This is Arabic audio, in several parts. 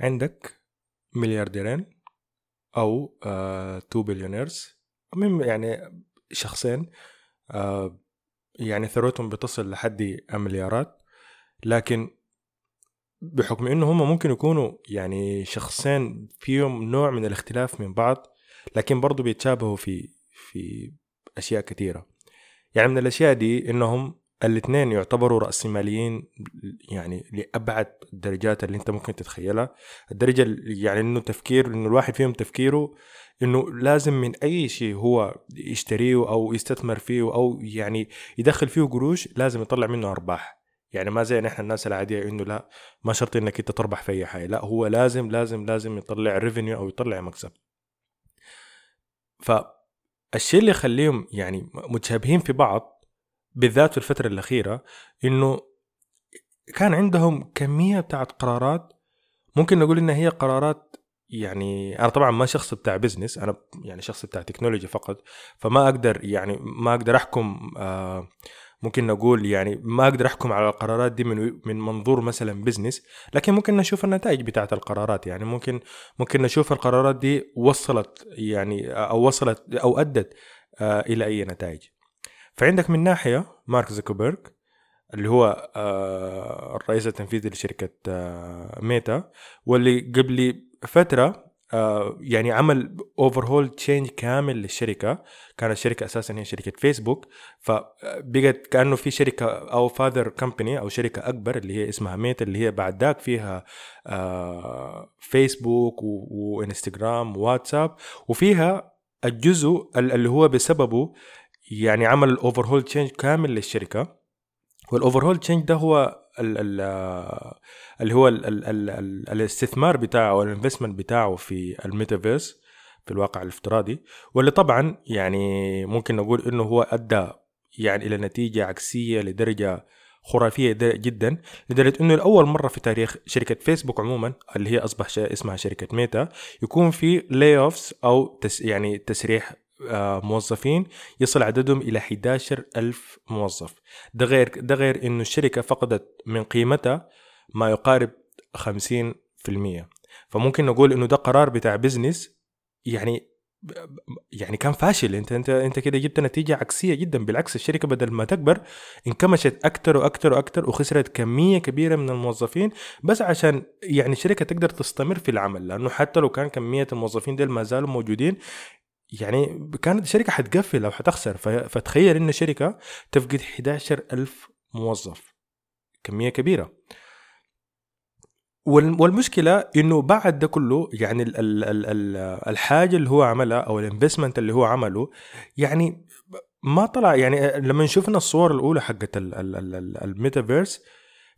عندك مليارديرين أو آه two billionaires يعني شخصين آه يعني ثروتهم بتصل لحد المليارات لكن بحكم إنه هم ممكن يكونوا يعني شخصين فيهم نوع من الاختلاف من بعض لكن برضو بيتشابهوا في في أشياء كثيرة. يعني من الأشياء دي إنهم الاثنين يعتبروا رأسماليين يعني لأبعد الدرجات اللي أنت ممكن تتخيلها. الدرجة يعني إنه تفكير إنه الواحد فيهم تفكيره إنه لازم من أي شيء هو يشتريه أو يستثمر فيه أو يعني يدخل فيه قروش لازم يطلع منه أرباح. يعني ما زي نحن الناس العادية إنه لا ما شرط إنك أنت تربح في أي حاجة لا هو لازم لازم لازم يطلع ريفينيو أو يطلع مكسب. فالشيء اللي يخليهم يعني متشابهين في بعض بالذات في الفترة الأخيرة إنه كان عندهم كمية بتاعت قرارات ممكن نقول إنها هي قرارات يعني أنا طبعا ما شخص بتاع business أنا يعني شخص بتاع technology فقط فما أقدر يعني ما أقدر أحكم آه ممكن نقول يعني ما أقدر أحكم على القرارات دي من من منظور مثلا business لكن ممكن نشوف النتائج بتاعت القرارات. يعني ممكن ممكن نشوف القرارات دي وصلت يعني أو وصلت أو أدت آه إلى أي نتائج. فعندك من ناحية مارك زوكربيرج اللي هو آه، الرئيس التنفيذي لشركة آه، ميتا واللي قبل فترة آه، يعني عمل overhaul change كامل للشركة. كانت الشركة أساسا هي شركة فيسبوك فبقت كأنه في شركة أو father company أو شركة أكبر اللي هي اسمها ميتا اللي هي بعد ذاك فيها فيسبوك وانستغرام وواتساب وفيها الجزء اللي هو بسببه يعني عمل ال overhaul change كامل للشركة. وال overhaul change ده هو ال ال اللي هو ال ال ال ال الاستثمار بتاعه أو ال investment بتاعه في الميتافيرس في الواقع الافتراضي. واللي طبعا يعني ممكن نقول إنه هو أدى يعني إلى نتيجة عكسية لدرجة خرافية جدا لدرجة إنه لأول مرة في تاريخ شركة فيسبوك عموما اللي هي أصبح اسمها شركة ميتا يكون في layoffs أو تس يعني تسريح موظفين يصل عددهم إلى 11 ألف موظف. ده غير ده غير إنه الشركة فقدت من قيمتها ما يقارب 50% فممكن نقول إنه ده قرار بتاع business يعني يعني كان فاشل. انت انت أنت كده جبت نتيجة عكسية جدا. بالعكس الشركة بدل ما تكبر انكمشت أكثر وأكثر وأكثر وخسرت كمية كبيرة من الموظفين. بس عشان يعني الشركة تقدر تستمر في العمل لأنه حتى لو كان كمية الموظفين ديل ما زالوا موجودين يعني كانت الشركة حتقفل أو حتخسر. فتخيل إن شركة تفقد 11 ألف موظف كمية كبيرة. والمشكلة إنه بعد ده كله يعني ال ال ال ال الحاجة اللي هو عملها أو ال investment اللي هو عمله يعني ما طلع يعني لما شفنا الصور الأولى حقت الميتافيرس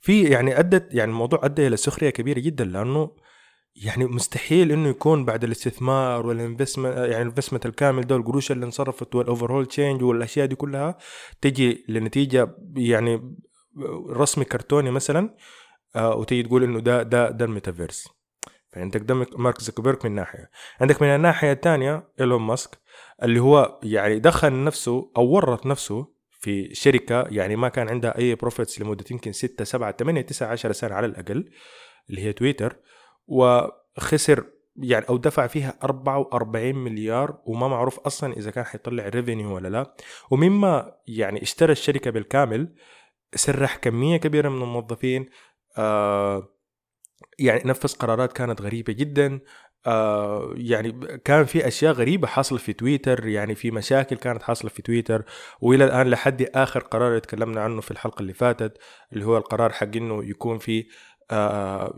في يعني أدت يعني الموضوع أدى إلى سخرية كبيرة جدا لأنه يعني مستحيل إنه يكون بعد الاستثمار وال investment يعني ال investment الكامل ده والقروش اللي انصرفت وال overhaul change والأشياء دي كلها تجي لنتيجة يعني رسمي كرتوني مثلا آه وتيجي تقول إنه ده ده ده الميتافيرس. فعندك ده مارك زوكربيرج من ناحية. عندك من الناحية الثانية إيلون ماسك اللي هو يعني دخل نفسه أو ورط نفسه في شركة يعني ما كان عندها أي profits لمدة يمكن 6 7 8 9 10 سنة على الأقل اللي هي تويتر. وخسر يعني أو دفع فيها 44 مليار وما معروف أصلا إذا كان حيطلع revenue ولا لا. ومما يعني اشترى الشركة بالكامل سرح كمية كبيرة من الموظفين آه يعني نفذ قرارات كانت غريبة جدا آه يعني كان في أشياء غريبة حاصلة في تويتر يعني في مشاكل كانت حاصلة في تويتر. وإلى الآن لحد آخر قرار تكلمنا عنه في الحلقة اللي فاتت اللي هو القرار حق إنه يكون في آه،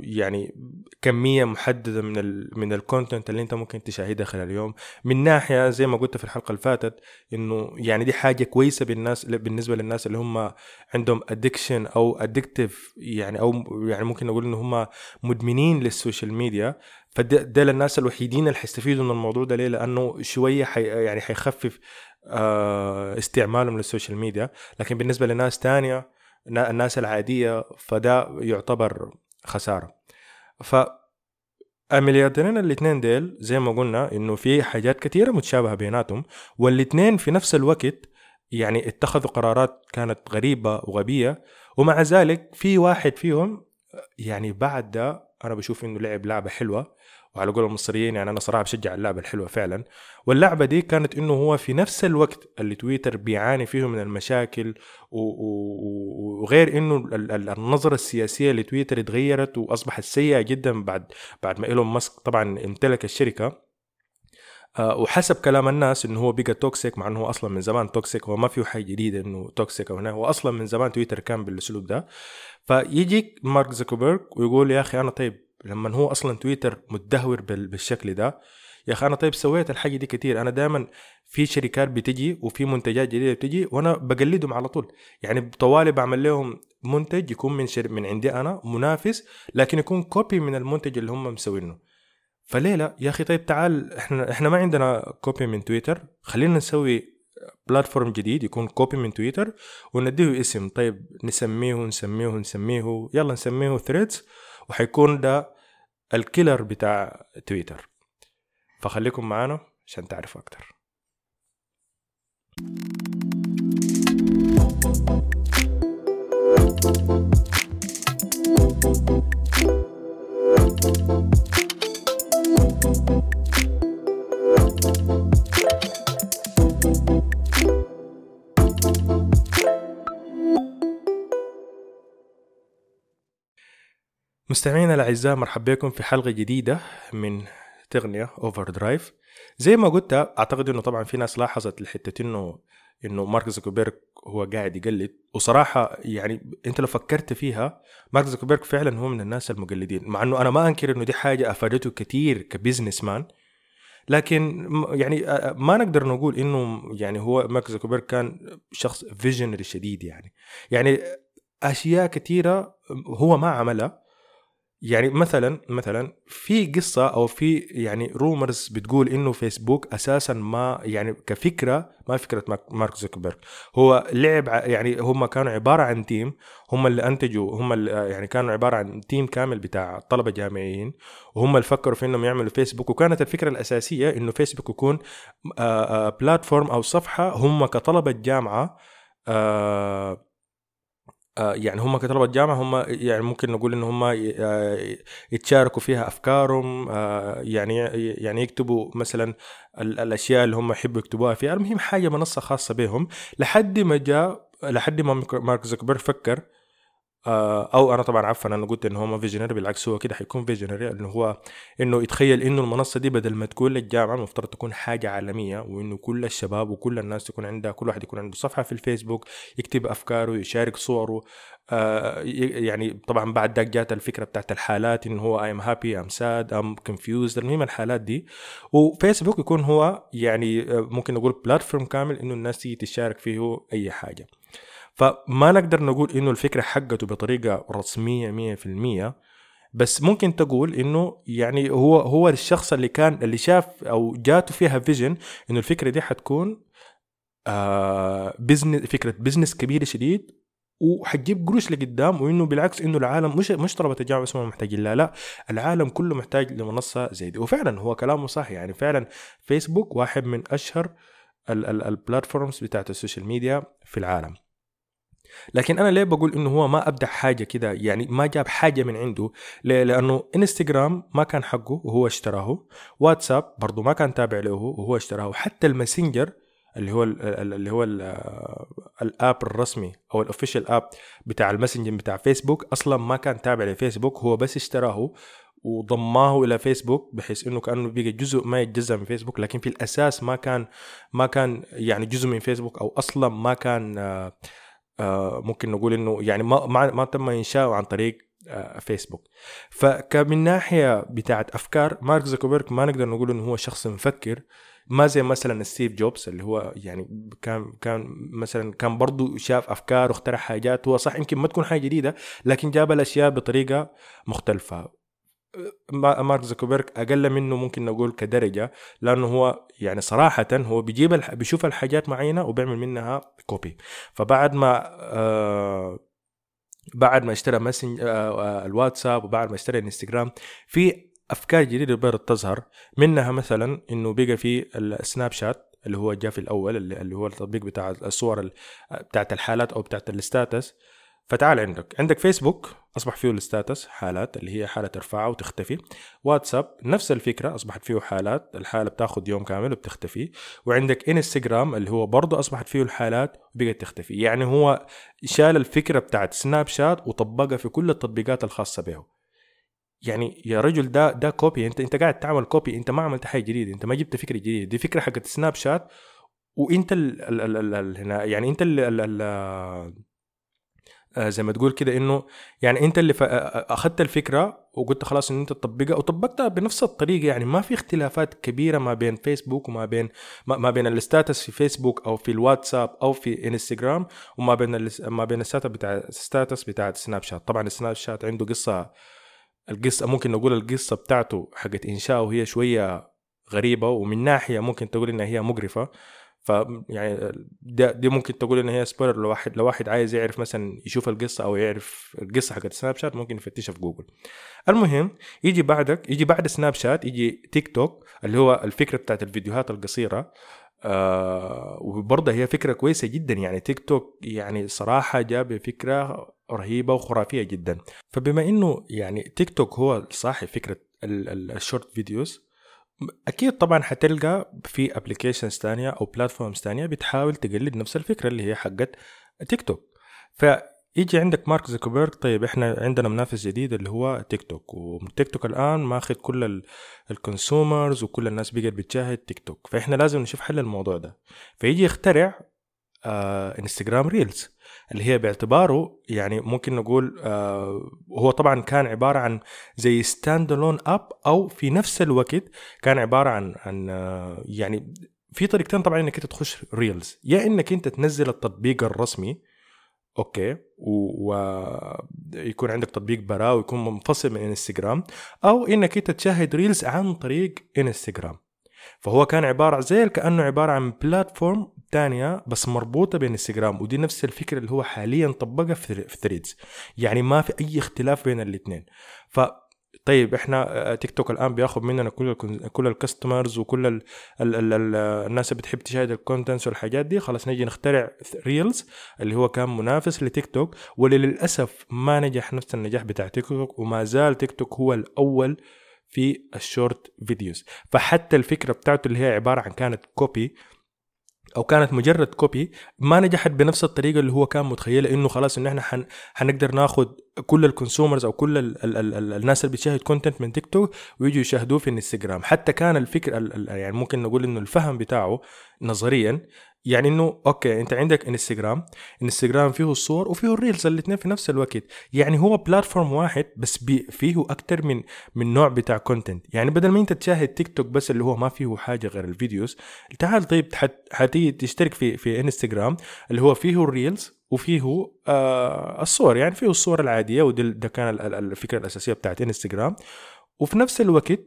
يعني كمية محددة من ال من ال content اللي انت ممكن تشاهدها خلال اليوم. من ناحية زي ما قلت في الحلقة اللي فاتت إنه يعني دي حاجة كويسة بالناس بالنسبة للناس اللي هم عندهم addiction أو addictive يعني أو يعني ممكن نقول ان هم مدمنين للسوشيال ميديا. فده للناس الوحيدين اللي حيستفيدوا من الموضوع ده. ليه؟ لأنه شوية حي يعني حيخفف آه، استعمالهم للسوشيال ميديا. لكن بالنسبة لناس تانية الناس العادية فده يعتبر خسارة. ف المليارديرين الاثنين ديل زي ما قلنا إنه في حاجات كثيره متشابهة بيناتهم والإثنين في نفس الوقت يعني اتخذوا قرارات كانت غريبة وغبية ومع ذلك في واحد فيهم يعني بعد ده أنا بشوف إنه لعب لعبة حلوة وعلى قول المصريين يعني أنا صراحة بشجع اللعبة الحلوة فعلا. واللعبة دي كانت إنه هو في نفس الوقت اللي تويتر بيعاني فيه من المشاكل وغير إنه النظرة السياسية لتويتر اتغيرت وأصبحت سيئة جدا بعد بعد ما إيلون ماسك طبعا امتلك الشركة. آه، وحسب كلام الناس إنه هو بقى toxic مع إنه هو أصلا من زمان toxic هو ما فيه حاجة جديدة إنه toxic أو هنا هو أصلا من زمان تويتر كان بالأسلوب ده. فيجيك مارك زوكربيرج ويقول يا أخي أنا طيب لما هو أصلا تويتر متدهور بالشكل ده يا أخي أنا طيب سويت الحاجة دي كتير أنا دائما في شركات بتجي وفي منتجات جديدة بتجي وأنا بقلدهم على طول. يعني طوالي بعمل لهم منتج يكون من شر... من عندي أنا منافس لكن يكون copy من المنتج اللي هم مسوينه. فليه لا؟ يا أخي طيب تعال إحنا إحنا ما عندنا copy من تويتر خلينا نسوي platform جديد يكون copy من تويتر ونديه اسم. طيب نسميه نسميه نسميه يلا نسميه ثريدز وحيكون ده ال killer بتاع تويتر. فخليكم معانا عشان تعرفوا أكتر. مستمعينا الأعزاء مرحبا بكم في حلقة جديدة من تقنية Overdrive زي ما قلت أعتقد إنه طبعا في ناس لاحظت الحتة إنه إنه مارك زوكربيرج هو قاعد يقلد. وصراحة يعني أنت لو فكرت فيها مارك زوكربيرج فعلا هو من الناس المقلدين. مع إنه أنا ما أنكر إنه دي حاجة أفادته كثير ك businessman لكن يعني ما نقدر نقول إنه يعني هو مارك زوكربيرج كان شخص visionary شديد يعني. يعني أشياء كثيره هو ما عملها. يعني مثلا مثلا في قصة أو في يعني rumors بتقول إنه فيسبوك أساسا ما يعني كفكرة ما فكرة مارك زوكربيرج هو لعب يعني هم كانوا عبارة عن team هم اللي أنتجوا هم اللي يعني كانوا عبارة عن team كامل بتاع طلبة جامعيين وهم اللي فكروا في إنهم يعملوا فيسبوك وكانت الفكرة الأساسية إنه فيسبوك يكون platform أو صفحة هم كطلبة جامعة آه آه، يعني هم كطلبة جامعة هم يعني ممكن نقول إن هم آه، يتشاركوا فيها أفكارهم آه، يعني يعني يكتبوا مثلا الأشياء اللي هم يحبوا يكتبوها فيها. المهم حاجة منصة خاصة بهم. لحد ما جاء لحد ما مارك زوكربيرج فكر آه، أو أنا طبعا عفوا أنا قلت انه هو ما visionary بالعكس هو كده حيكون visionary انه هو إنه يتخيل إنه المنصة دي بدل ما تكون للجامعة المفترض تكون حاجة عالمية وإنه كل الشباب وكل الناس تكون عندها كل واحد يكون عنده صفحة في الفيسبوك يكتب أفكاره يشارك صوره آه يعني طبعا بعد ذاك جات الفكرة بتاعت الحالات إنه هو I'm happy I'm sad I'm confused المهم الحالات دي. وفيسبوك يكون هو يعني آه، ممكن نقول platform كامل إنه الناس تيجي تشارك فيه أي حاجة. فما نقدر نقول إنه الفكرة حقته بطريقة رسمية مية في المية بس ممكن تقول إنه يعني هو هو الشخص اللي كان اللي شاف أو جاته فيها vision إنه الفكرة دي حتكون آه business فكرة business كبيرة شديد وحتجيب قروش لقدام وإنه بالعكس إنه العالم مش مش طلبة الجامعة بس محتاجين. لا لا العالم كله محتاج لمنصة زي دي. وفعلا هو كلامه صح يعني فعلا فيسبوك واحد من أشهر ال platforms بتاعت السوشيال ميديا في العالم. لكن أنا ليه بقول إنه هو ما أبدع حاجة كده؟ يعني ما جاب حاجة من عنده. ليه؟ لأنه انستغرام ما كان حقه وهو اشتراه واتساب برضه ما كان تابع له وهو اشتراه حتى ال Messenger اللي هو ال اللي هو ال ال app الرسمي أو ال official app بتاع ال Messenger بتاع فيسبوك أصلا ما كان تابع لفيسبوك. هو بس اشتراه وضماه إلى فيسبوك بحيث إنه كأنه بقى جزء ما يتجزأ من فيسبوك. لكن في الأساس ما كان ما كان يعني جزء من فيسبوك أو أصلا ما كان آه، ممكن نقول إنه يعني ما ما تم إنشاؤه عن طريق آه، فيسبوك. فكمن ناحية بتاعت أفكار مارك زوكربيرج ما نقدر نقول إنه هو شخص مفكر ما زي مثلا ستيف جوبز اللي هو يعني كان كان مثلا كان برضه شاف أفكار واخترع حاجات هو صح يمكن ما تكون حاجة جديدة لكن جاب الأشياء بطريقة مختلفة. مارك زوكربيرج أقل منه ممكن نقول كدرجة لأنه هو يعني صراحة هو بيجيب الح... بيشوف الحاجات معينة وبيعمل منها copy فبعد ما آه بعد ما اشترى مسنج آه, آه، الواتساب وبعد ما اشترى الانستغرام في أفكار جديدة بدات تظهر منها مثلا إنه بقى في السناب شات اللي هو جاء في الأول اللي هو التطبيق بتاع الصور بتاعت الحالات أو بتاعت ال status فتعال عندك. عندك فيسبوك أصبح فيه ال status حالات اللي هي حالة ترفعها وتختفي. واتساب نفس الفكرة أصبحت فيه حالات الحالة بتاخذ يوم كامل وبتختفي. وعندك انستغرام اللي هو برضه أصبحت فيه الحالات وبقت تختفي. يعني هو شال الفكرة بتاعت سناب شات وطبقها في كل التطبيقات الخاصة به. يعني يا رجل ده ده copy أنت أنت قاعد تعمل copy أنت ما عملت حاجة جديدة أنت ما جبت فكرة جديدة. دي فكرة حقت سناب شات وأنت ال ال ال ال يعني أنت ال ال ال زي ما تقول كده إنه يعني أنت اللي آه، آه، أخذت الفكرة وقلت خلاص إن أنت تطبقها وطبقتها بنفس الطريقة. يعني ما في اختلافات كبيرة ما بين فيسبوك وما بين ما بين ال status في فيسبوك أو في الواتساب أو في انستغرام وما بين ما بين ال status بتاع ال status بتاع سناب شات طبعا السناب شات عنده قصة القصة ممكن نقول القصة بتاعته حقت انشاءه هي شوية غريبة ومن ناحية ممكن تقول إنها هي مقرفة. ف يعني دي ممكن تقول إن هي spoiler لو واحد لو واحد عايز يعرف مثلا يشوف القصة أو يعرف القصة حقت سناب شات ممكن يفتشها في جوجل المهم يجي بعدك يجي بعد سناب شات يجي تيك توك اللي هو الفكرة بتاعت الفيديوهات القصيرة آه وبرضه هي فكرة كويسة جدا. يعني تيك توك يعني صراحة جاب فكرة رهيبة وخرافية جدا. فبما إنه يعني تيك توك هو صاحب فكرة ال short videos أكيد طبعا حتلقى في applications تانية أو platforms تانية بتحاول تقلد نفس الفكرة اللي هي حقت تيك توك فيجي عندك مارك زوكربيرج طيب إحنا عندنا منافس جديد اللي هو تيك توك وتيك توك الآن ماخذ كل ال consumers وكل الناس بقت بتشاهد تيك توك فإحنا لازم نشوف حل الموضوع ده. فيجي يخترع آه انستغرام ريلز اللي هي باعتباره يعني ممكن نقول آه هو طبعا كان عبارة عن زي standalone app أو في نفس الوقت كان عبارة عن عن آه يعني في طريقتين طبعا إنك أنت تخش ريلز يا إنك أنت تنزل التطبيق الرسمي أوكي ويكون عندك تطبيق براه ويكون منفصل من إنستغرام أو إنك أنت تشاهد ريلز عن طريق إنستغرام. فهو كان عبارة زي كأنه عبارة عن platform تانية بس مربوطة بانستغرام ودي نفس الفكرة اللي هو حاليا طبقها في ثريدز يعني ما في أي اختلاف بين الاثنين ف طيب إحنا تيك توك الآن بياخذ مننا كل كل ال customers وكل ال ال ال ال الناس اللي بتحب تشاهد ال contents والحاجات دي. خلاص نجي نخترع ريلز اللي هو كان منافس لتيك توك وللأسف ما نجح نفس النجاح بتاع تيك توك وما زال تيك توك هو الأول في ال short videos فحتى الفكرة بتاعته اللي هي عبارة عن كانت copy أو كانت مجرد copy ما نجحت بنفس الطريقة اللي هو كان متخيله إنه خلاص انه إحنا حن حنقدر ناخذ كل ال consumers أو كل ال ال ال الناس اللي بتشاهد content من تيك توك ويجوا يشاهدوه في انستغرام حتى كان الفكر يعني ممكن نقول إنه الفهم بتاعه نظريا يعني إنه okay أنت عندك انستغرام انستغرام فيه الصور وفيه الريلز الاثنين في نفس الوقت. يعني هو platform واحد بس فيه أكثر من من نوع بتاع content يعني بدل ما أنت تشاهد تيك توك بس اللي هو ما فيه حاجة غير ال videos تعال طيب حتيجي تشترك في في انستغرام اللي هو فيه الريلز وفيه آه الصور. يعني فيه الصور العادية وده ده كان الفكرة الأساسية بتاعت انستغرام وفي نفس الوقت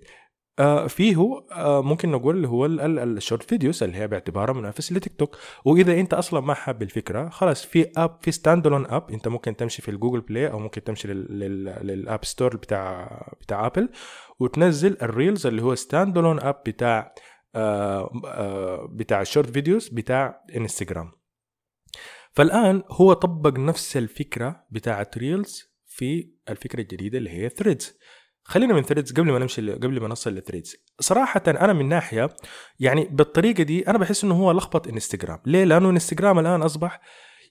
فيه آه ممكن نقول هو ال short videos اللي هي باعتبارها منافس لتيك توك. وإذا أنت أصلا ما حاب الفكرة خلاص في app في standalone app أنت ممكن تمشي في الجوجل بلاي أو ممكن تمشي لل App Store بتاع بتاع ابل وتنزل الريلز اللي هو standalone app بتاع آه آه بتاع ال short videos بتاع انستغرام فالآن هو طبق نفس الفكرة بتاعت ريلز في الفكرة الجديدة اللي هي ثريدز خلينا من ثريدز قبل ما نمشي قبل ما نصل لثريدز صراحة أنا من ناحية يعني بالطريقة دي أنا بحس إنه هو لخبط إنستغرام. ليه؟ لأنه إنستغرام الآن أصبح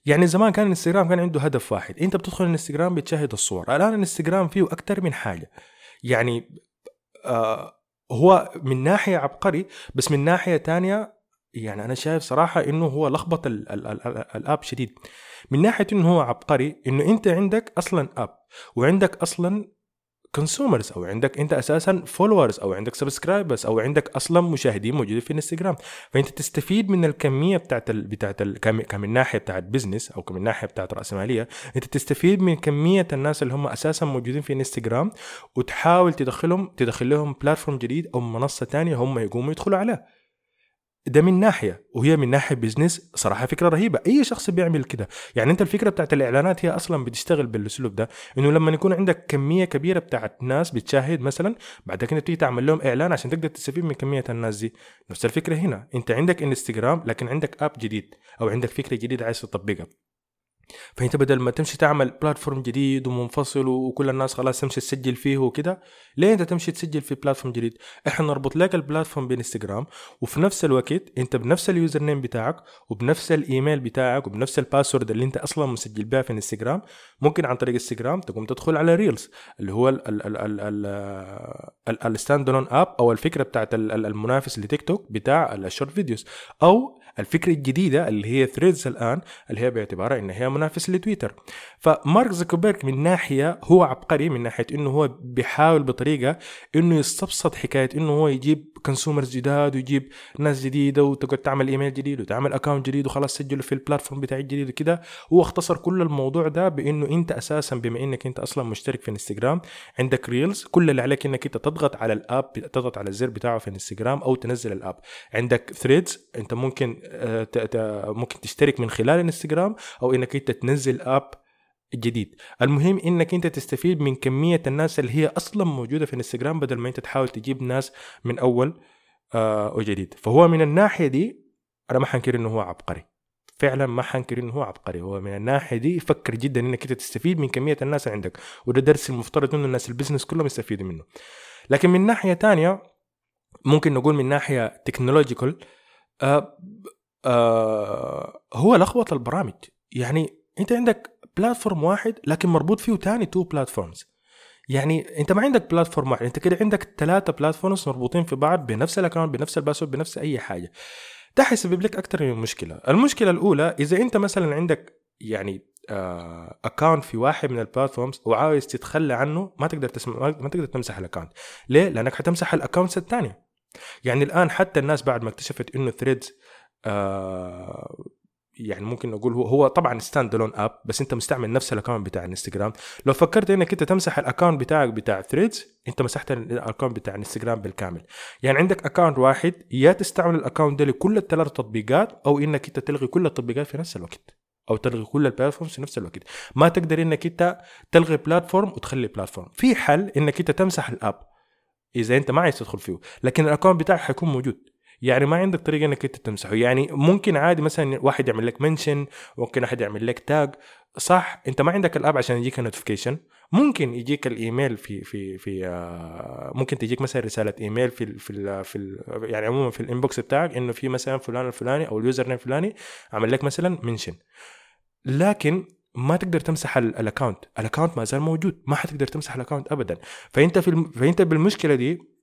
يعني زمان كان إنستغرام كان عنده هدف واحد. أنت بتدخل إنستغرام بتشاهد الصور. الآن إنستغرام فيه أكثر من حاجة. يعني آه هو من ناحية عبقري بس من ناحية تانية يعني أنا شايف صراحة إنه هو لخبط ال ال ال ال app شديد. من ناحية إنه هو عبقري إنه أنت عندك أصلا app وعندك أصلا consumers أو عندك أنت أساسا followers أو عندك subscribers أو عندك أصلا مشاهدين موجودين في انستغرام فأنت تستفيد من الكمية بتاعت ال بتاعت ال كمن ناحية بتاعت business أو كمن ناحية بتاعت راسماليه أنت تستفيد من كمية الناس اللي هم أساسا موجودين في انستغرام وتحاول تدخلهم تدخل لهم platform جديد أو منصة ثانية هم يقوموا يدخلوا عليها. ده من ناحية وهي من ناحية business صراحة فكرة رهيبة. أي شخص بيعمل كده. يعني أنت الفكرة بتاعت الإعلانات هي أصلا بتشتغل بالأسلوب ده إنه لما يكون عندك كمية كبيرة بتاعت ناس بتشاهد مثلا بعد كده تيجي تعمل لهم إعلان عشان تقدر تستفيد من كمية الناس دي. نفس الفكرة هنا. أنت عندك انستغرام لكن عندك app جديد أو عندك فكرة جديدة عايز تطبقها. فأنت بدل ما تمشي تعمل platform جديد ومنفصل وكل الناس خلاص تمشي تسجل فيه وكده ليه أنت تمشي تسجل في platform جديد؟ إحنا نربط لك ال platform بانستغرام وفي نفس الوقت أنت بنفس ال username بتاعك وبنفس الايميل بتاعك وبنفس ال password اللي أنت أصلا مسجل بها في انستغرام ممكن عن طريق انستغرام تقوم تدخل على ريلز اللي هو ال stand up أو الفكرة بتاعت المنافس لتيك توك بتاع ال short videos أو الفكرة الجديدة اللي هي ثريدز الآن اللي هي باعتبارها إن هي منافس لتويتر. فمارك زكربيرج من ناحية هو عبقري من ناحية إنه هو بيحاول بطريقة إنه يستبسط حكاية إنه هو يجيب consumers جداد ويجيب ناس جديدة وتقعد تعمل ايميل جديد وتعمل account جديد وخلاص سجله في ال platform بتاعي الجديد وكده. هو اختصر كل الموضوع ده بإنه أنت أساسا بما إنك أنت أصلا مشترك في انستغرام عندك ريلز كل اللي عليك إنك أنت تضغط على ال app تضغط على الزر بتاعه في انستغرام أو تنزل ال app عندك ثريدز أنت ممكن ممكن تشترك من خلال انستغرام أو إنك أنت تنزل app جديد. المهم إنك أنت تستفيد من كمية الناس اللي هي أصلا موجودة في انستغرام بدل ما أنت تحاول تجيب ناس من أول آه وجديد. فهو من الناحية دي أنا ما حنكر إنه هو عبقري. فعلا ما حنكر إنه هو عبقري. هو من الناحية دي يفكر جدا إنك أنت تستفيد من كمية الناس عندك. وده درس المفترض إنه الناس ال business كلهم يستفيدوا منه. لكن من ناحية تانية ممكن نقول من ناحية technological آه هو لخبط البرامج. يعني أنت عندك platform واحد لكن مربوط فيه تاني two platforms يعني أنت ما عندك platform واحد أنت كده عندك ثلاثة platforms مربوطين في بعض بنفس ال account بنفس ال password بنفس أي حاجة. ده حيسبب لك أكثر من مشكلة. المشكلة الأولى إذا أنت مثلا عندك يعني account آه في واحد من ال platforms وعاوز تتخلى عنه ما تقدر تسمع ما تقدر تمسح ال account ليه؟ لأنك حتمسح ال accounts الثانية. يعني الآن حتى الناس بعد ما اكتشفت إنه ثريدز آه يعني ممكن نقول هو هو طبعا stand alone app بس أنت مستعمل نفس ال account بتاع الانستغرام لو فكرت إنك أنت تمسح ال account بتاعك بتاع ثريدز أنت مسحت ال account بتاع الانستغرام بالكامل. يعني عندك account واحد يا تستعمل ال account ده لكل الثلاث تطبيقات أو إنك أنت تلغي كل التطبيقات في نفس الوقت أو تلغي كل ال platforms في نفس الوقت. ما تقدر إنك أنت تلغي platform وتخلي platform في حل إنك أنت تمسح ال app إذا أنت ما عايز تدخل فيه لكن ال account بتاعك حيكون موجود. يعني ما عندك طريقة إنك أنت تمسحه. يعني ممكن عادي مثلا واحد يعمل لك mention ممكن أحد يعمل لك tag صح أنت ما عندك ال app عشان يجيك notification ممكن يجيك الإيميل في في في آه، ممكن تجيك مثلا رسالة إيميل في في في يعني عموما في ال inbox بتاعك إنه في مثلا فلان الفلاني أو ال username الفلاني عمل لك مثلا mention. لكن ما تقدر تمسح ال account ال account ما زال موجود. ما حتقدر تمسح ال account ابدا. فأنت في. فأنت بالمشكلة دي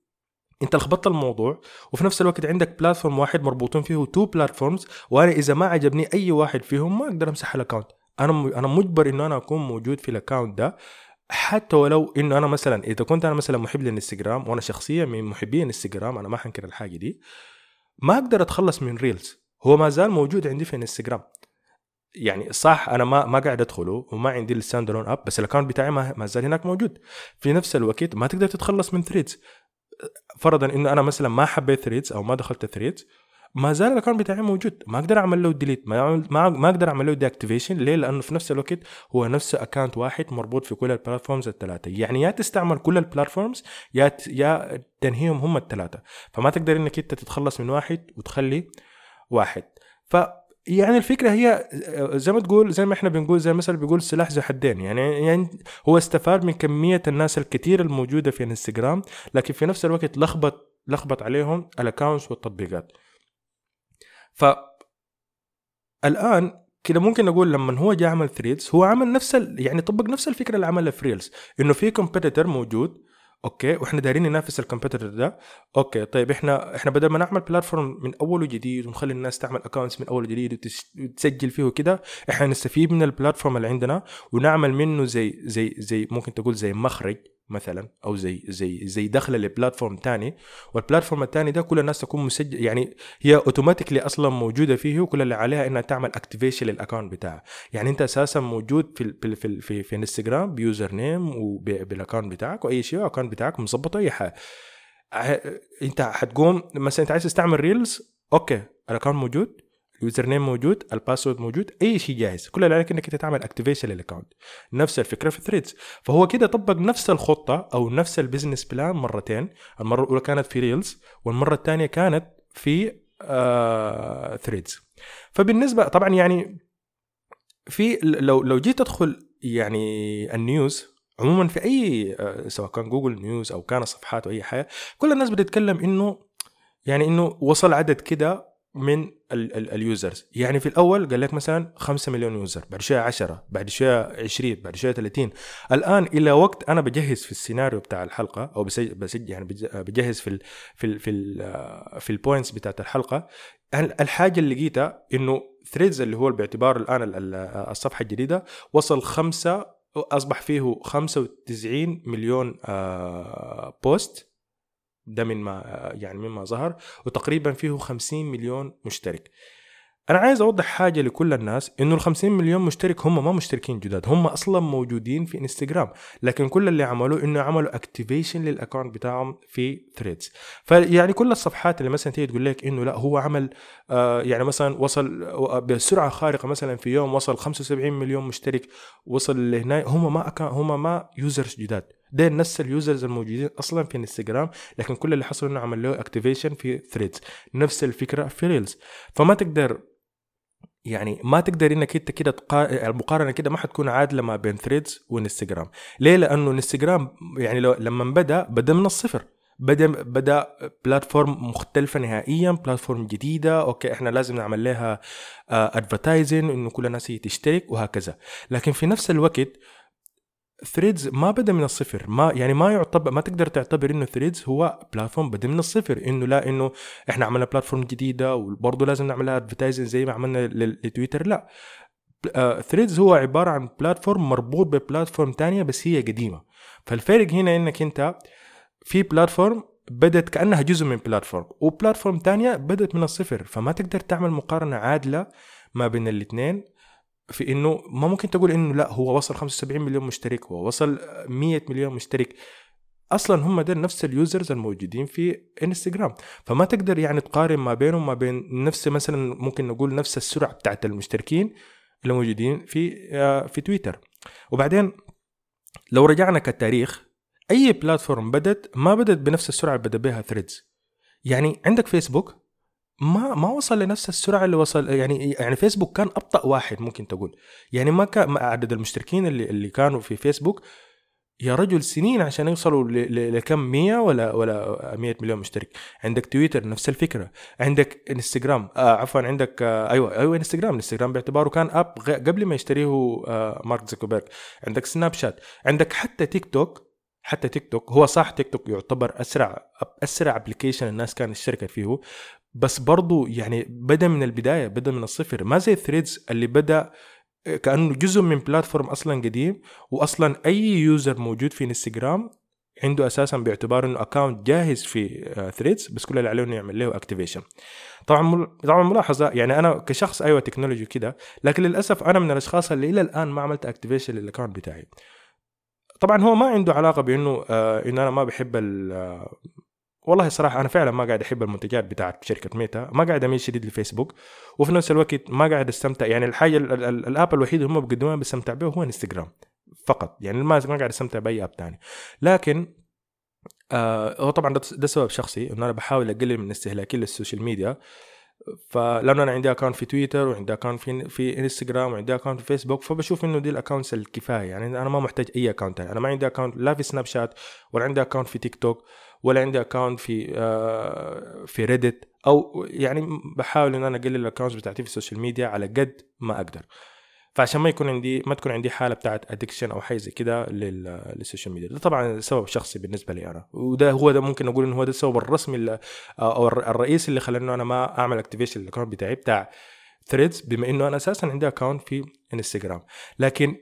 انت لخبطت الموضوع وفي نفس الوقت عندك platform واحد مربوطين فيه two platforms وأنا إذا ما عجبني أي واحد فيهم ما أقدر أمسح ال account أنا. أنا مجبر إنه أنا أكون موجود في ال account ده حتى ولو إنه أنا مثلا إذا كنت أنا مثلا محب للإنستغرام وأنا شخصيا من محبي الانستغرام أنا ما حنكر الحاجة دي ما أقدر أتخلص من ريلز هو ما زال موجود عندي في إنستغرام. يعني صح أنا ما ما قاعد أدخله وما عندي ال stand alone app بس ال account بتاعي ما, ما زال هناك موجود. في نفس الوقت ما تقدر تتخلص من ثريدز فرضا إنه أنا مثلا ما حبيت ثريدز أو ما دخلت ثريدز ما زال ال account بتاعي موجود. ما أقدر أعمل له delete ما ما, أقدر أعمل له deactivation ليه؟ لأنه في نفس الوقت هو نفس account واحد مربوط في كل ال platforms الثلاثة. يعني يا تستعمل كل ال platforms يا يا تنهيهم هم الثلاثة. فما تقدر إنك أنت تتخلص من واحد وتخلي واحد. ف يعني الفكرة هي زي ما تقول زي ما إحنا بنقول زي مثلا بيقول سلاح ذو حدين. يعني يعني هو استفاد من كمية الناس الكثير الموجودة في انستغرام لكن في نفس الوقت لخبط لخبط عليهم ال accounts والتطبيقات. ف الآن كده ممكن نقول لما هو جاء عمل ثريدز هو عمل نفس يعني طبق نفس الفكرة اللي عملها في ريلز إنه في competitor موجود okay وإحنا دايرين ننافس ال competitor ده. okay طيب إحنا إحنا بدل ما نعمل platform من اول وجديد ونخلي الناس تعمل accounts من أول وجديد وتسجل فيه وكده إحنا نستفيد من ال platform اللي عندنا ونعمل منه زي زي زي ممكن تقول زي مخرج مثلا أو زي زي زي دخله ل platform تاني. وال platform الثاني ده كل الناس تكون مسجل يعني هي automatically أصلا موجودة فيه وكل اللي عليها إنها تعمل activation لل account بتاعها. يعني أنت أساسا موجود في في في في, في انستغرام ب username وبال account بتاعك وأي شيء ال account بتاعك مظبط أي حاجة. أنت حتقوم مثلا أنت عايز تستعمل ريلز okay ال account موجود. ال username موجود ال password موجود أي شيء جاهز. كل اللي عليك إنك أنت تعمل activation لل account نفس الفكرة في ثريدز فهو كده طبق نفس الخطة أو نفس ال business plan مرتين. المرة الأولى كانت في ريلز والمرة الثانية كانت في آه ثريدز فبالنسبة طبعا يعني في لو لو جيت ادخل يعني ال news عموما في أي آه، سواء كان Google News أو كان صفحات أو أي حاجة كل الناس بتتكلم إنه يعني إنه وصل عدد كده من ال users يعني في الأول قال لك مثلا 5 مليون user بعد شوية 10 بعد شوية 20 بعد شوية 30 الآن إلى وقت أنا بجهز في السيناريو بتاع الحلقة أو بسجل يعني بجهز في ال في ال في ال في ال points بتاعت الحلقة. الحاجة اللي لقيتها إنه ثريدز اللي هو باعتبار الآن الصفحة الجديدة وصل خمسة أصبح فيه 95 مليون post آه، ده من ما يعني مما ظهر وتقريبا فيه 50 مليون مشترك. أنا عايز أوضح حاجة لكل الناس إنه ال 50 مليون مشترك هم ما مشتركين جداد هم أصلا موجودين في انستغرام لكن كل اللي عملوه إنه عملوا activation لل account بتاعهم في ثريدز فيعني كل الصفحات اللي مثلا تيجي تقول لك إنه لا هو عمل آه يعني مثلا وصل بسرعة خارقة مثلا في يوم وصل 75 مليون مشترك وصل لهنا هم ما هم ما users جداد. ده نفس ال users الموجودين أصلا في انستغرام لكن كل اللي حصل إنه عمل له activation في ثريدز نفس الفكرة في ريلز فما تقدر يعني ما تقدر إنك أنت كده تقا... المقارنة كده ما حتكون عادلة ما بين ثريدز وإنستغرام. ليه؟ لأنه إنستغرام يعني لو لما بدأ بدأ من الصفر. بدأ بدأ platform مختلفة نهائيا platform جديدة okay إحنا لازم نعمل لها advertising إنه كل الناس تشترك وهكذا. لكن في نفس الوقت ثريدز ما بدأ من الصفر. ما يعني ما يعتبر ما تقدر تعتبر إنه ثريدز هو platform بدأ من الصفر. إنه لا إنه إحنا عملنا platform جديدة وبرضه لازم نعملها advertising زي ما عملنا لتويتر. لا. ثريدز هو عبارة عن platform مربوط ب platform تانية بس هي قديمة. فالفرق هنا إنك أنت في platform بدت كأنها جزء من platform و platform تانية بدت من الصفر. فما تقدر تعمل مقارنة عادلة ما بين الاثنين في إنه ما ممكن تقول إنه لا هو وصل 75 مليون مشترك هو وصل 100 مليون مشترك. أصلا هم ده نفس ال users الموجودين في إنستغرام. فما تقدر يعني تقارن ما بينهم ما بين نفس مثلا ممكن نقول نفس السرعة بتاعت المشتركين اللي موجودين في آه، في تويتر. وبعدين لو رجعنا كتاريخ أي platform بدت ما بدت بنفس السرعة اللي بدأ بها ثريدز يعني عندك فيسبوك ما ما وصل لنفس السرعة اللي وصل يعني يعني فيسبوك كان أبطأ واحد ممكن تقول. يعني ما كان عدد المشتركين اللي اللي كانوا في فيسبوك يا رجل سنين عشان يوصلوا لكم 100 ولا ولا 100 مليون مشترك. عندك تويتر نفس الفكرة. عندك إنستغرام آه عفوا عندك آه أيوه أيوه إنستغرام. إنستغرام باعتباره كان app قبل ما يشتريه آه مارك زوكربيرج. عندك سناب شات. عندك حتى تيك توك حتى تيك توك هو صح تيك توك يعتبر أسرع أسرع application الناس كانت اشتركت فيه. بس برضو يعني بدأ من البداية بدأ من الصفر. ما زي ثريدز اللي بدأ كأنه جزء من platform أصلا قديم واصلا أي user موجود في انستغرام عنده أساسا باعتبار إنه account جاهز في ثريدز بس كل اللي عليه إنه يعمل له activation طبعا طبعا ملاحظة يعني أنا كشخص أيوه تكنولوجي كده لكن للأسف أنا من الأشخاص اللي إلى الآن ما عملت activation لل account بتاعي. طبعا هو ما عنده علاقة بإنه آه إنه أنا ما بحب والله صراحة أنا فعلا ما قاعد أحب المنتجات بتاعت شركة ميتا ما قاعد أميل شديد لفيسبوك وفي نفس الوقت ما قاعد أستمتع. يعني الحاجة ال app الوحيد اللي هم بيقدموها بستمتع به هو إنستغرام فقط. يعني ما ما قاعد أستمتع بأي app ثاني لكن آه هو طبعا ده سبب شخصي إنه أنا بحاول أقلل من استهلاكي لل social media. فلانه أنا عندي account في تويتر وعندي account في في إنستغرام وعندي account في فيسبوك فبشوف إنه دي ال accounts الكفاية. يعني أنا ما محتاج أي account أنا ما عندي account لا في سناب شات ولا عندي account في تيك توك. ولا عندي account في آه في ريدت أو يعني بحاول إن أنا أقلل ال accounts بتاعتي في ال social media على قد ما أقدر. فعشان ما يكون عندي ما تكون عندي حالة بتاعت addiction أو حاجة زي كده لل social media ده طبعا سبب شخصي بالنسبة لي أنا. وده هو ده ممكن أقول انه هو ده السبب الرسمي أو الرئيسي اللي خلاني أنا ما أعمل activation لل account بتاعي بتاع ثريدز بما إنه أنا أساسا عندي account في انستغرام لكن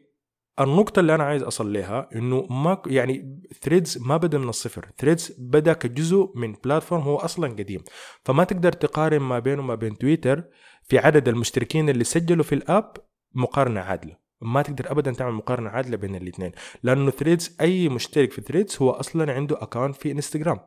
النقطة اللي أنا عايز أصل لها إنه ما يعني ثريدز ما بدأ من الصفر، ثريدز بدأ كجزء من platform هو أصلا قديم، فما تقدر تقارن ما بينه وما بين تويتر في عدد المشتركين اللي سجلوا في ال app مقارنة عادلة. ما تقدر ابدا تعمل مقارنة عادلة بين الاثنين. لأنه ثريدز أي مشترك في ثريدز هو أصلا عنده account في انستغرام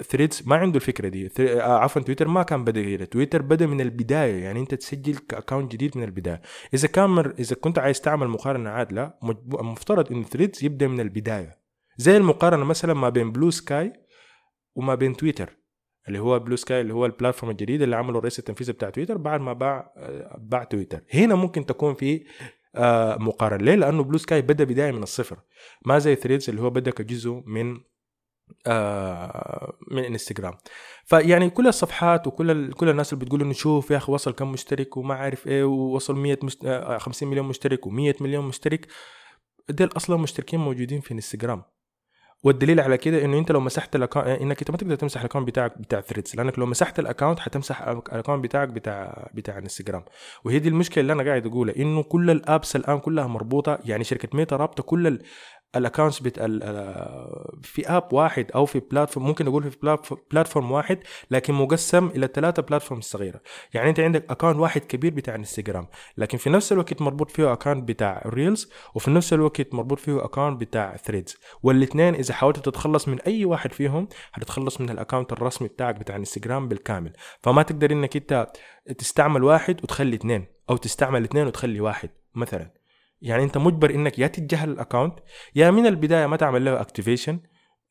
ثريدز ما عنده الفكرة دي. آه، عفوا تويتر ما كان بدا كده تويتر بدأ من البداية يعني أنت تسجل ك account جديد من البداية. إذا كان إذا كنت عايز تعمل مقارنة عادلة المفترض إن ثريدز يبدأ من البداية. زي المقارنة مثلا ما بين بلو سكاي وما بين تويتر اللي هو بلو سكاي اللي هو ال platform الجديد اللي عمله الرئيس التنفيذي بتاع تويتر بعد ما باع باع تويتر. هنا ممكن تكون في آه، مقارنة. ليه؟ لأنه بلو سكاي بدأ بداية من الصفر. ما زي ثريدز اللي هو بدأ كجزء من آه من انستغرام فيعني كل الصفحات وكل كل الناس اللي بتقول إنه شوف يا أخي وصل كم مشترك وما عارف إيه ووصل 100 مشت... 50 مليون مشترك و100 مليون مشترك ديل أصلا مشتركين موجودين في انستغرام والدليل على كده إنه أنت لو مسحت ال account إنك أنت ما تقدر تمسح ال account بتاعك بتاع ثريدز لأنك لو مسحت ال account حتمسح ال account بتاعك بتاع بتاع انستغرام وهي دي المشكلة اللي أنا قاعد اقولها إنه كل ال apps الآن كلها مربوطة يعني شركة ميتا رابطة كل ال accounts بت في app واحد أو في platform ممكن نقول في platform واحد لكن مقسم إلى ثلاثة platform صغيرة. يعني أنت عندك account واحد كبير بتاع انستغرام لكن في نفس الوقت مربوط فيه account بتاع ريلز وفي نفس الوقت مربوط فيه account بتاع ثريدز والإثنين إذا حاولت تتخلص من أي واحد فيهم حتتخلص من ال account الرسمي بتاعك بتاع انستغرام بالكامل. فما تقدر إنك أنت تستعمل واحد وتخلي اثنين أو تستعمل اثنين وتخلي واحد مثلا. يعني انت مجبر انك يا تتجاهل ال account يا من البداية ما تعمل له activation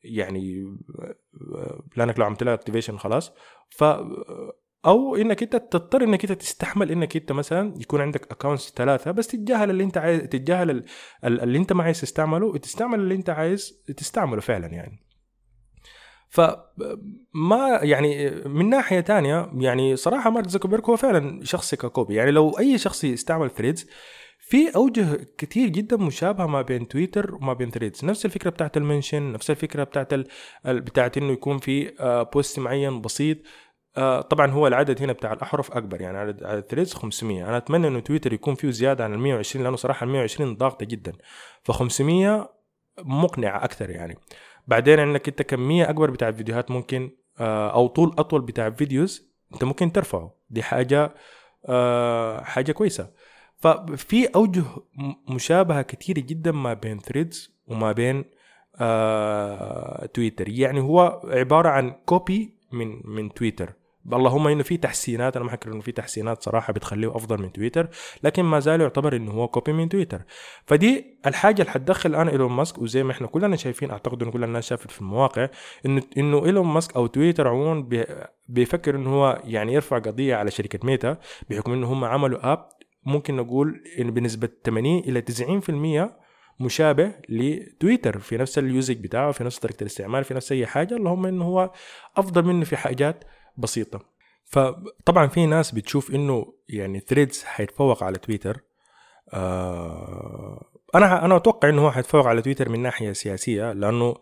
يعني لأنك لو عملت له activation خلاص ف أو إنك انت تضطر إنك انت تستحمل إنك انت مثلا يكون عندك accounts ثلاثة بس تتجاهل اللي انت عايز تتجاهل اللي انت ما عايز تستعمله وتستعمل اللي انت عايز تستعمله فعلا يعني. فما يعني من ناحية تانية يعني صراحة مارك زوكربيرج هو فعلا شخص ك copy يعني لو أي شخص يستعمل ثريدز في أوجه كتير جدا مشابهة ما بين تويتر وما بين ثريدز نفس الفكرة بتاعت ال mention نفس الفكرة بتاعت ال... بتاعت إنه يكون في post آه، معين بسيط. آه، طبعا هو العدد هنا بتاع الأحرف أكبر يعني عدد عدد ثريدز 500 أنا أتمنى إنه تويتر يكون فيه زيادة عن ال 120 لأنه صراحة ال 120 ضاغطة جدا. ف 500 مقنعة أكثر يعني. بعدين عندك أنت كميه أكبر بتاع الفيديوهات ممكن آه، أو طول أطول بتاع ال videos أنت ممكن ترفعه. دي حاجة حاجة كويسة. ففي أوجه مشابهة كثيره جدا ما بين ثريدز وما بين آه تويتر يعني هو عبارة عن copy من من تويتر اللهم إنه في تحسينات أنا ما حنكر إنه في تحسينات صراحة بتخليه أفضل من تويتر لكن ما زال يعتبر إنه هو copy من تويتر فدي الحاجة اللي حتدخل الان إيلون ماسك وزي ما إحنا كلنا شايفين أعتقد إنه كل الناس شافت في المواقع إنه إنه إيلون ماسك أو تويتر عموما بيفكر إنه هو يعني يرفع قضية على شركة ميتا بحكم إنه هم عملوا app ممكن نقول إن بنسبة 80 إلى 90% مشابه لتويتر. في نفس ال usage بتاعه في نفس طريقة الاستعمال في نفس أي حاجة اللهم إنه هو أفضل منه في حاجات بسيطة. فطبعا في ناس بتشوف إنه يعني ثريدز حيتفوق على تويتر. آه أنا أنا أتوقع إنه هو حيتفوق على تويتر من ناحية سياسية لأنه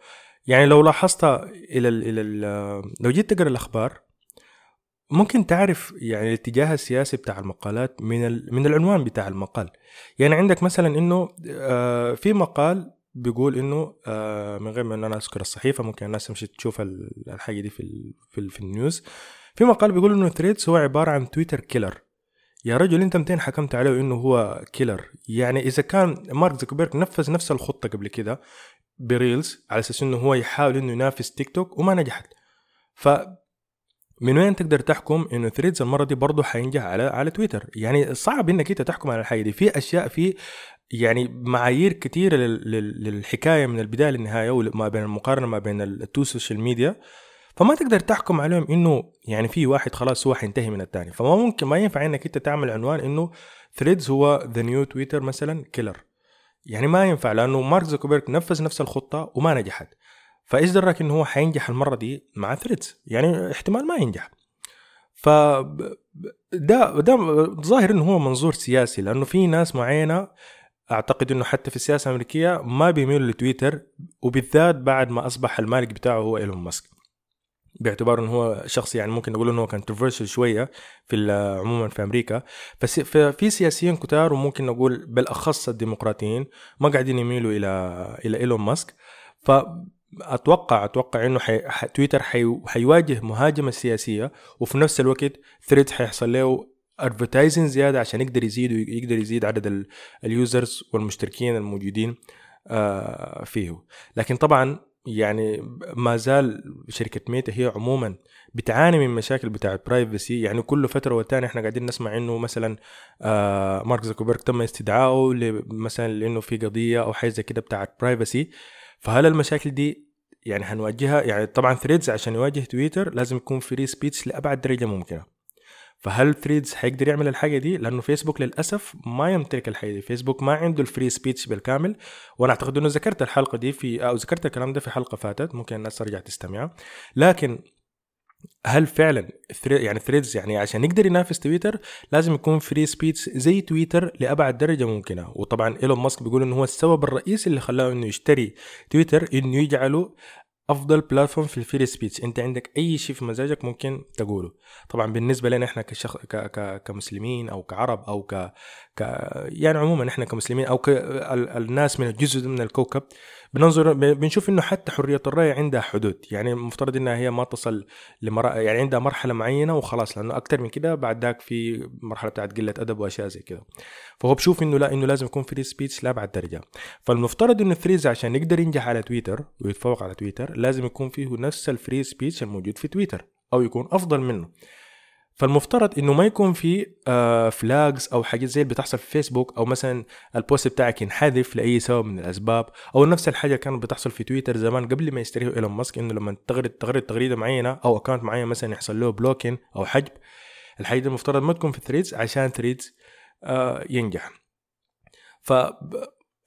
يعني لو لاحظت إلى ال إلى ال لو جيت تقرأ الأخبار ممكن تعرف يعني الاتجاه السياسي بتاع المقالات من من العنوان بتاع المقال. يعني عندك مثلا إنه آه، في مقال بيقول إنه آه، من غير ما أنا أذكر الصحيفة ممكن الناس تمشي تشوف الحاجة دي في في, في ال news. في مقال بيقول إنه ثريدز هو عبارة عن تويتر killer. يا رجل أنت متين حكمت عليه إنه هو killer. يعني إذا كان مارك زوكربيرج نفذ نفس الخطة قبل كده ب Reels على أساس إنه هو يحاول إنه ينافس تيك توك وما نجحت. ف من وين تقدر تحكم إنه ثريدز المرة دي برضه حينجح على على تويتر؟ يعني صعب إنك أنت تحكم على الحاجة دي. في أشياء في يعني معايير كثيره للحكاية من البداية للنهاية وما بين المقارنة ما بين ال two social media فما تقدر تحكم عليهم إنه يعني في واحد خلاص هو حينتهي من الثاني فما ممكن ما ينفع إنك أنت تعمل عنوان إنه ثريدز هو the new تويتر مثلا killer يعني ما ينفع لأنه مارك زوكربيرج نفذ نفس الخطة وما نجحت. فإيش دراك إنه هو حينجح المرة دي مع ثريدز يعني احتمال ما ينجح. ف ده ده ظاهر إنه هو منظور سياسي لأنه في ناس معينة أعتقد إنه حتى في السياسة الأمريكية ما بيميلوا لتويتر وبالذات بعد ما أصبح المالك بتاعه هو إيلون ماسك. باعتبار إنه هو شخص يعني ممكن نقول إنه هو controversial شوية في عموما في أمريكا. بس في سياسيين كتار وممكن نقول بالأخص الديمقراطيين ما قاعدين يميلوا إلى إلى إيلون ماسك. ف أتوقع أتوقع إنه حي... تويتر حي... حيواجه مهاجمة سياسية وفي نفس الوقت ثريد حيحصل له advertising زيادة عشان يقدر يزيد ويقدر يزيد عدد ال users والمشتركين الموجودين آه، فيه. لكن طبعا يعني ما زال شركة ميتا هي عموما بتعاني من مشاكل بتاعة privacy يعني كل فترة والتانية إحنا قاعدين نسمع إنه مثلا آه، مارك زوكربيرج تم استدعائه مثلا لإنه في قضية أو حاجة زي كده بتاعة privacy فهل المشاكل دي يعني هنواجهها يعني طبعا ثريدز عشان يواجه تويتر لازم يكون free speech لأبعد درجة ممكنة. فهل ثريدز حيقدر يعمل الحاجة دي؟ لأنه فيسبوك للأسف ما يمتلك الحاجة دي. فيسبوك ما عنده ال free speech بالكامل. وأنا أعتقد إنه ذكرت الحلقة دي في أو ذكرت الكلام ده في حلقة فاتت. ممكن الناس ترجع تستمعها لكن هل فعلا يعني ثريدز يعني عشان يقدر ينافس تويتر لازم يكون free speech زي تويتر لأبعد درجة ممكنة. وطبعا إيلون ماسك بيقول إنه هو السبب الرئيسي اللي خلاه إنه يشتري تويتر إنه يجعله أفضل platform في ال free speech أنت عندك أي شيء في مزاجك ممكن تقوله. طبعا بالنسبة لنا إحنا كشخ... ك... ك... كمسلمين أو كعرب أو ك... ك يعني عموما إحنا كمسلمين أو كالناس من الجزء من الكوكب بننظر بنشوف إنه حتى حرية الرأي عندها حدود. يعني المفترض إنها هي ما تصل لمر... يعني عندها مرحلة معينة وخلاص لأنه أكثر من كده بعد ذاك في مرحلة بتاعت قلة أدب وأشياء زي كده. فهو بشوف إنه لا إنه لازم يكون free speech لابعد درجة. فالمفترض إنه ثريدز عشان يقدر ينجح على تويتر ويتفوق على تويتر لازم يكون فيه نفس ال free speech الموجود في تويتر أو يكون أفضل منه. فالمفترض إنه ما يكون في آه flags أو حاجات زي اللي بتحصل في فيسبوك أو مثلا ال post بتاعك ينحذف لأي سبب من الأسباب أو نفس الحاجة كانت بتحصل في تويتر زمان قبل ما يشتريه إيلون ماسك إنه لما تغرد تغرد تغريدة معينة أو account معين مثلا يحصل له blocking أو حجب. الحاجة المفترض ما تكون في ثريدز عشان ثريدز آه ينجح. ف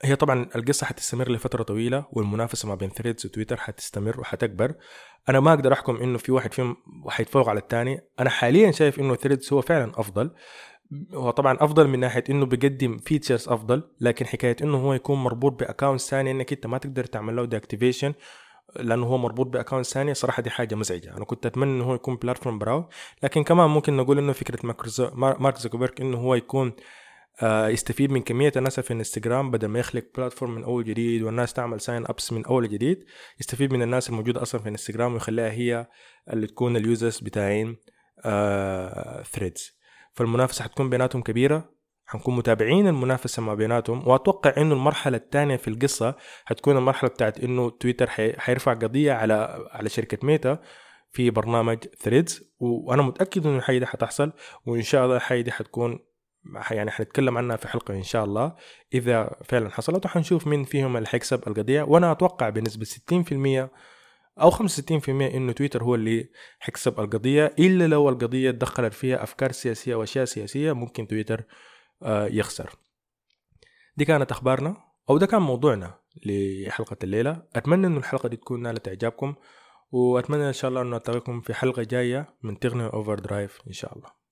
هي طبعا القصة حتستمر لفترة طويلة والمنافسة ما بين ثريدز وتويتر حتستمر وحتكبر. أنا ما أقدر أحكم إنه في واحد فيهم حيتفوق على الثاني أنا حاليا شايف إنه ثريدز هو فعلا أفضل. هو طبعا أفضل من ناحية إنه بيقدم features أفضل لكن حكاية إنه هو يكون مربوط ب account ثاني إنك أنت ما تقدر تعمل له deactivation لأنه هو مربوط ب account ثانية صراحة دي حاجة مزعجة. أنا كنت أتمنى إنه هو يكون platform براو لكن كمان ممكن نقول إنه فكرة مارك زوكربيرج إنه هو يكون يستفيد من كمية الناس في الانستغرام بدل ما يخلق platform من أول جديد والناس تعمل sign ups من أول جديد. يستفيد من الناس الموجودة أصلا في الانستغرام ويخليها هي اللي تكون ال users بتاعين ثريدز آه، فالمنافسة حتكون بيناتهم كبيرة. حنكون متابعين المنافسة ما بيناتهم. وأتوقع إنه المرحلة الثانية في القصة حتكون المرحلة بتاعت إنه تويتر حيرفع قضية على على شركة ميتا في برنامج ثريدز وأنا متأكد إنه الحاجة دي حتحصل. وإن شاء الله الحاجة دي حتكون يعني حنتكلم عنها في حلقة إن شاء الله. إذا فعلا حصلت وحنشوف مين فيهم اللي حيكسب القضية. وأنا أتوقع بنسبة 60% أو 65% إنه تويتر هو اللي حيكسب القضية. إلا لو القضية دخلت فيها أفكار سياسية وأشياء سياسية ممكن تويتر آه، يخسر. دي كانت أخبارنا أو ده كان موضوعنا لحلقة الليلة. أتمنى إنه الحلقة دي تكون نالت إعجابكم وأتمنى إن شاء الله إنه ألتقيكم في حلقة جاية من تغني أوفر درايف إن شاء الله.